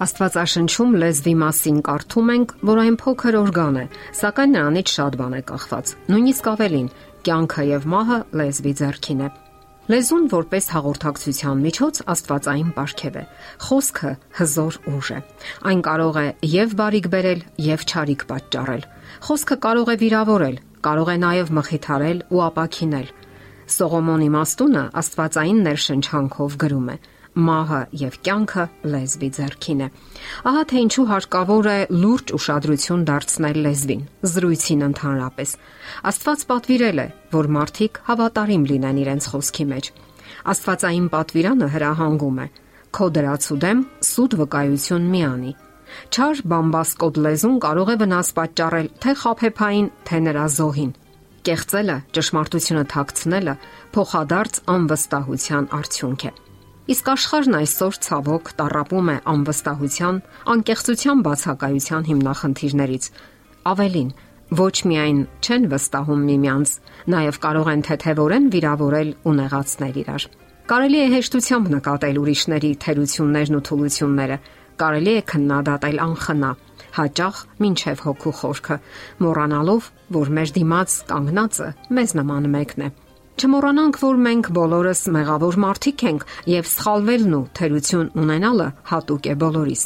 Աստվածաշնչում լեզվի մասին կարդում ենք, որ այն փոքր օրգան է, սակայն նրանից շատ բան է կախված։ Նույնիսկ ավելին, կյանքը եւ մահը լեզվի ձեռքին է։ Լեզուն որպես հաղորդակցության միջոց Աստվածային ապարքև է։ Խոսքը հզոր ուժ է։ Այն կարող է եւ բարիք բերել, եւ չարիք պատճառել։ Խոսքը կարող է վիրավորել, կարող է նաեւ մխիթարել ու ապակինել։ Սողոմոնի մաստունը Աստվածային ներշնչանքով գրում է մահը եւ կյանքը լեզվի ձեռքին է։ Ահա թե ինչու հարկավոր է լուրջ ուշադրություն դարձնել լեզվին, զրույցին ընդհանրապես։ Աստված պատվիրել է, որ մարդիկ հավատարիմ լինեն իրենց խոսքի մեջ։ Աստվածային պատվիրանը հրահանգում է. Քո դրացու դեմ սուտ վկայություն մի անի։ Չար բամբասկոտ լեզուն կարող է վնաս պատճառել թե խափեփային, թե նրա զոհին։ Կեղծելը, ճշմարտությունը թաքցնելը փոխադարձ անվստահության արդյունք է։ Իսկ աշխարհն այսօր ցավոք տարապում է անվստահության, անկեղծության բացակայության հիմնախնդիրներից։ Ավելին, ոչ միայն չեն վստահում միմյանց, նաև կարող են թեթևորեն վիրավորել ու նեղացնել իրար։ Կարելի է հեշտությամբ նկատել ուրիշների թերություններն ու թուլությունները, կարելի է քննադատել անխնա, հաճախ ինչև հոգու խորքը, մոռանալով, որ մեր դիմաց կանգնածը մեզ նման մեկն է Չմոռանանք, որ մենք բոլորս մեղավոր մարդիկ ենք եւ սխալվելն ու թերություն ունենալը հատուկ է բոլորիս։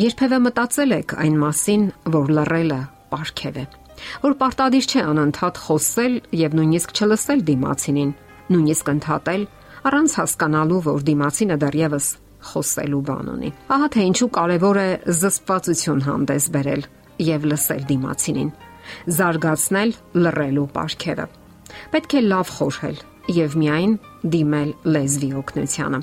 Երբևէ մտածել եք այն մասին, որ լռելը պարգև է, որ պարտադիր չէ անընդհատ խոսել եւ նույնիսկ չլսել դիմացինին, նույնիսկ ընդհատել առանց հասկանալու, որ դիմացինը դեռևս խոսելու բան ունի։ Ահա թե ինչու կարևոր է զսպվածություն հանդես բերել եւ լսել դիմացինին զարգացնել լռելու ապարքերը։ Պետք է լավ խորհել եւ միայն դիմել լեզվի օգնությանը։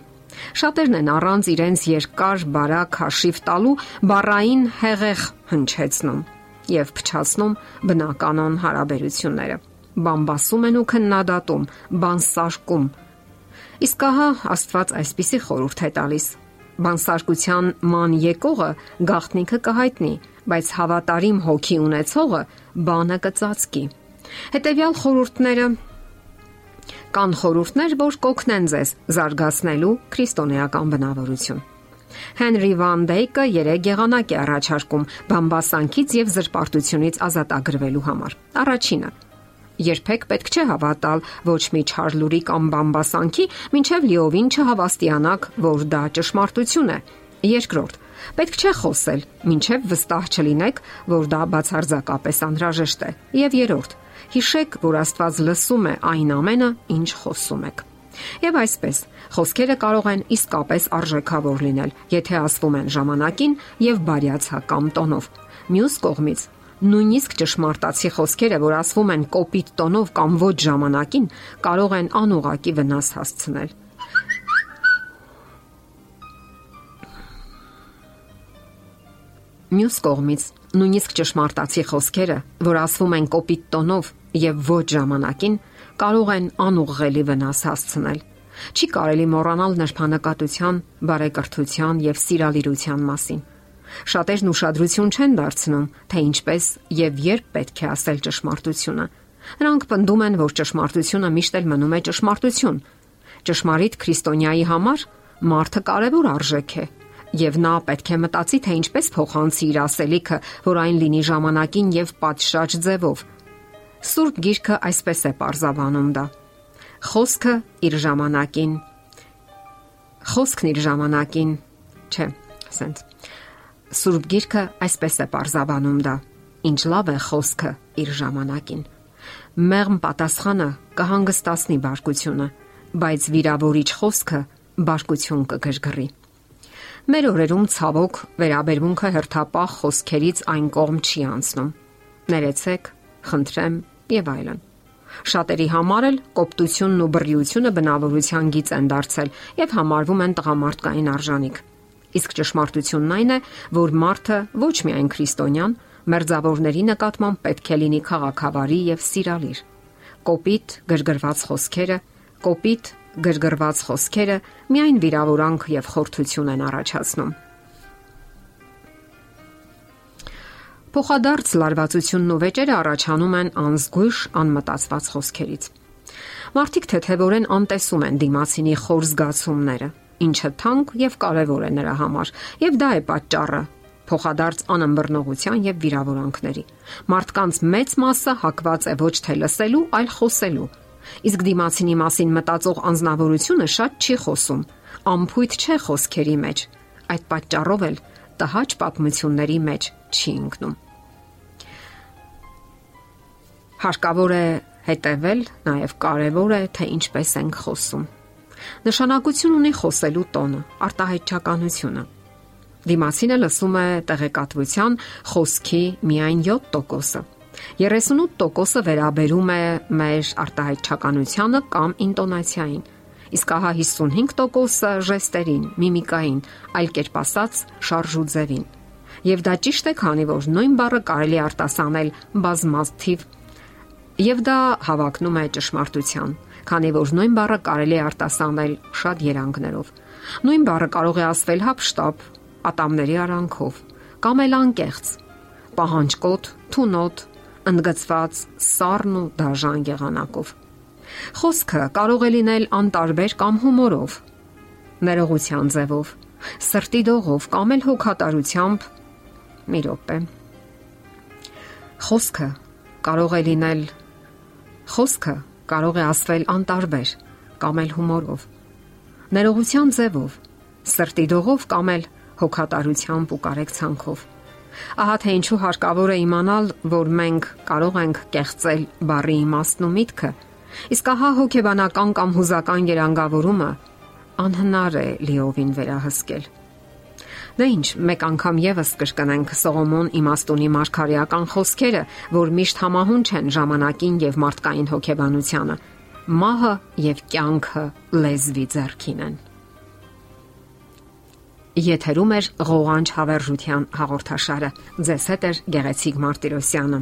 Շատերն են առանց իրենց երկար բարակ հաշիվ տալու բառային հեղեղ հնչեցնում եւ փչացնում բնականon հարաբերությունները։ Բամբասում են ու քննադատում, բանսարկում։ Իսկ ահա Աստված այսպիսի խորհուրդ է տալիս. Բանսարկության ման եկողը գաղտնիքը կհայտնի, բայց հավատարիմ հոգի ունեցողը բանը կծածկի։ Հետևյալ խորհուրդները. Կան խորհուրդներ, որ կօգնեն ձեզ զարգացնելու քրիստոնեական բնավորություն։ Հենրի Վան Դեյկը 3 եղանակ է առաջարկում բամբասանքից եւ զրպարտությունից ազատագրվելու համար։ Առաջինը Երբեք պետք չէ հավատալ ոչ մի չար լուրի կամ բամբասանքի, ինչև լիովին չհավաստիանաք, որ դա ճշմարտություն է։ Երկրորդ Պետք չէ խոսել, ինչև վստահ չլինեք, որ դա բացարձակապես անհրաժեշտ է։ Եվ երրորդ, հիշեք, որ Աստված լսում է այն ամենը, ինչ խոսում եք։ Եվ այսպես, խոսքերը կարող են իսկապես արժեքավոր լինել, եթե ասվում են ժամանակին եւ բարյացակամ տոնով։ Մյուս կողմից, նույնիսկ ճշմարտացի խոսքերը, որ ասվում են կոպիտ տոնով կամ ոչ ժամանակին, կարող են անուղակի վնաս հասցնել։ Մյուս կողմից, նույնիսկ ճշմարտացի խոսքերը, որ ասվում են կոպիտ տոնով եւ ոչ ժամանակին, կարող են անուղղելի վնաս հասցնել։ Չի կարելի մոռանալ նրբանակատության, բարեկրթության եւ սիրալիրության մասին։ Շատերն ուշադրություն չեն դարձնում, թե ինչպես եւ երբ պետք է ասել ճշմարտությունը։ Նրանք պնդում են, որ ճշմարտությունը միշտ էլ մնում է ճշմարտություն։ Ճշմարիտ քրիստոնյայի համար մարդը կարևոր արժեք է եւ նա պետք է մտածի, թե ինչպես փոխանցի իր ասելիքը, որ այն լինի ժամանակին եւ պատշաճ ձևով։ Սուրբ Գիրքը այսպես է ողջաբանում դա։ Խոսքը իր ժամանակին։ Խոսքն իր ժամանակին, չէ, ասենց։ Սուրբ Գիրքը այսպես է parзавանում դա. Ինչ լավ է խոսքը իր ժամանակին։ Մեղմ պատասխանը կհանգստացնի բարկությունը, բայց վիրավորիչ խոսքը բարկություն կգրգռի։ Մեր օրերում ցավոք վերաբերմունքը հերթապահ խոսքերից այն կողմ չի անցնում։ Ներեցեք, խնդրեմ եւ այլն։ Շատերի համար էլ կոպտությունն ու բռիությունը բնավորության գից են դարձել եւ համարվում են տղամարդկային արժանիք։ Իսկ ճշմարտությունն այն է, որ մարդը ոչ միայն քրիստոնյան, մերձավորների նկատմամբ պետք է լինի խաղաղավարի եւ սիրալիր։ Կոպիտ, գրգռված խոսքերը, կոպիտ գրգռված խոսքերը միայն վիրավորանք եւ խորթություն են առաջացնում։ Փոխադարձ լարվածությունն ու վեճերը առաջանում են անզգույշ անմտածված խոսքերից։ Մարդիկ թեթևորեն անտեսում են դիմացինի խոր զգացումները, ինչը թանկ եւ կարեւոր է նրա համար, եւ դա է պատճառը փոխադարձ անըմբռնողության եւ վիրավորանքների։ Մարդկանց մեծ մասը հակված է ոչ թե լսելու, այլ խոսելու։ Իսկ դիմացինի մասին մտածող անznավորությունը շատ չի խոսում, ամփույթ չէ խոսքերի մեջ։ Այդ պատճառով էլ տհաճ պատմությունների մեջ չի ընկնում։ Հարկավոր է հետևել, նաև կարևոր է, թե ինչպես ենք խոսում։ Նշանակություն ունի խոսելու տոնը, արտահայտչականությունը։ Դիմացինը լսում է տեղեկատվության խոսքի միայն 7%-ը։ 38%-ը վերաբերում է մեր արտահայտչականությանը կամ ինտոնացիային, իսկ ահա 55%-ը ժեստերին, միմիկային, այլ կերպ ասած, շարժուձևին։ Եվ դա ճիշտ է, քանի որ նույն բառը կարելի արտասանել բազմաթիվ եւ դա հավակնում է ճշմարտության, քանի որ նույն բառը կարելի է արտասանել շատ երանգներով։ Նույն բառը կարող է ասվել հապշտապ, ատամների արանքով կամ էլ անկեղծ, պահանջկոտ, թունոտ, ընդգծված, սառն ու դաժան եղանակով։ Խոսքը կարող է լինել անտարբեր կամ հումորով, ներողության ձևով, սրտի դողով կամ էլ հոգատարությամբ։ Մի րոպե։ Խոսքը կարող է լինել Խոսքը կարող է ասվել անտարբեր կամ էլ հումորով։ Ներողության ձևով, սրտի դողով կամ էլ հոգատարությամբ ու կարեկցանքով։ Ահա թե ինչու հարկավոր է իմանալ, որ մենք կարող ենք կեղծել բարի իմաստն ու միտքը Իսկ ահա հոգեբանական կամ հուզական երանգավորումը անհնար է լիովին վերահսկել։ Դե ինչ, մեկ անգամ եւս կրկնենք Սողոմոն իմաստունի մարգարեական խոսքերը, որ միշտ համահուն չեն ժամանակին եւ մարդկային հոգեբանությանը։ Մահը եւ կյանքը լեզվի ձեռքին են։ Եթերում է ղողանջ հավերժության հաղորդաշարը։ Ձեզ հետ է Գեղեցիկ Մարտիրոսյանը։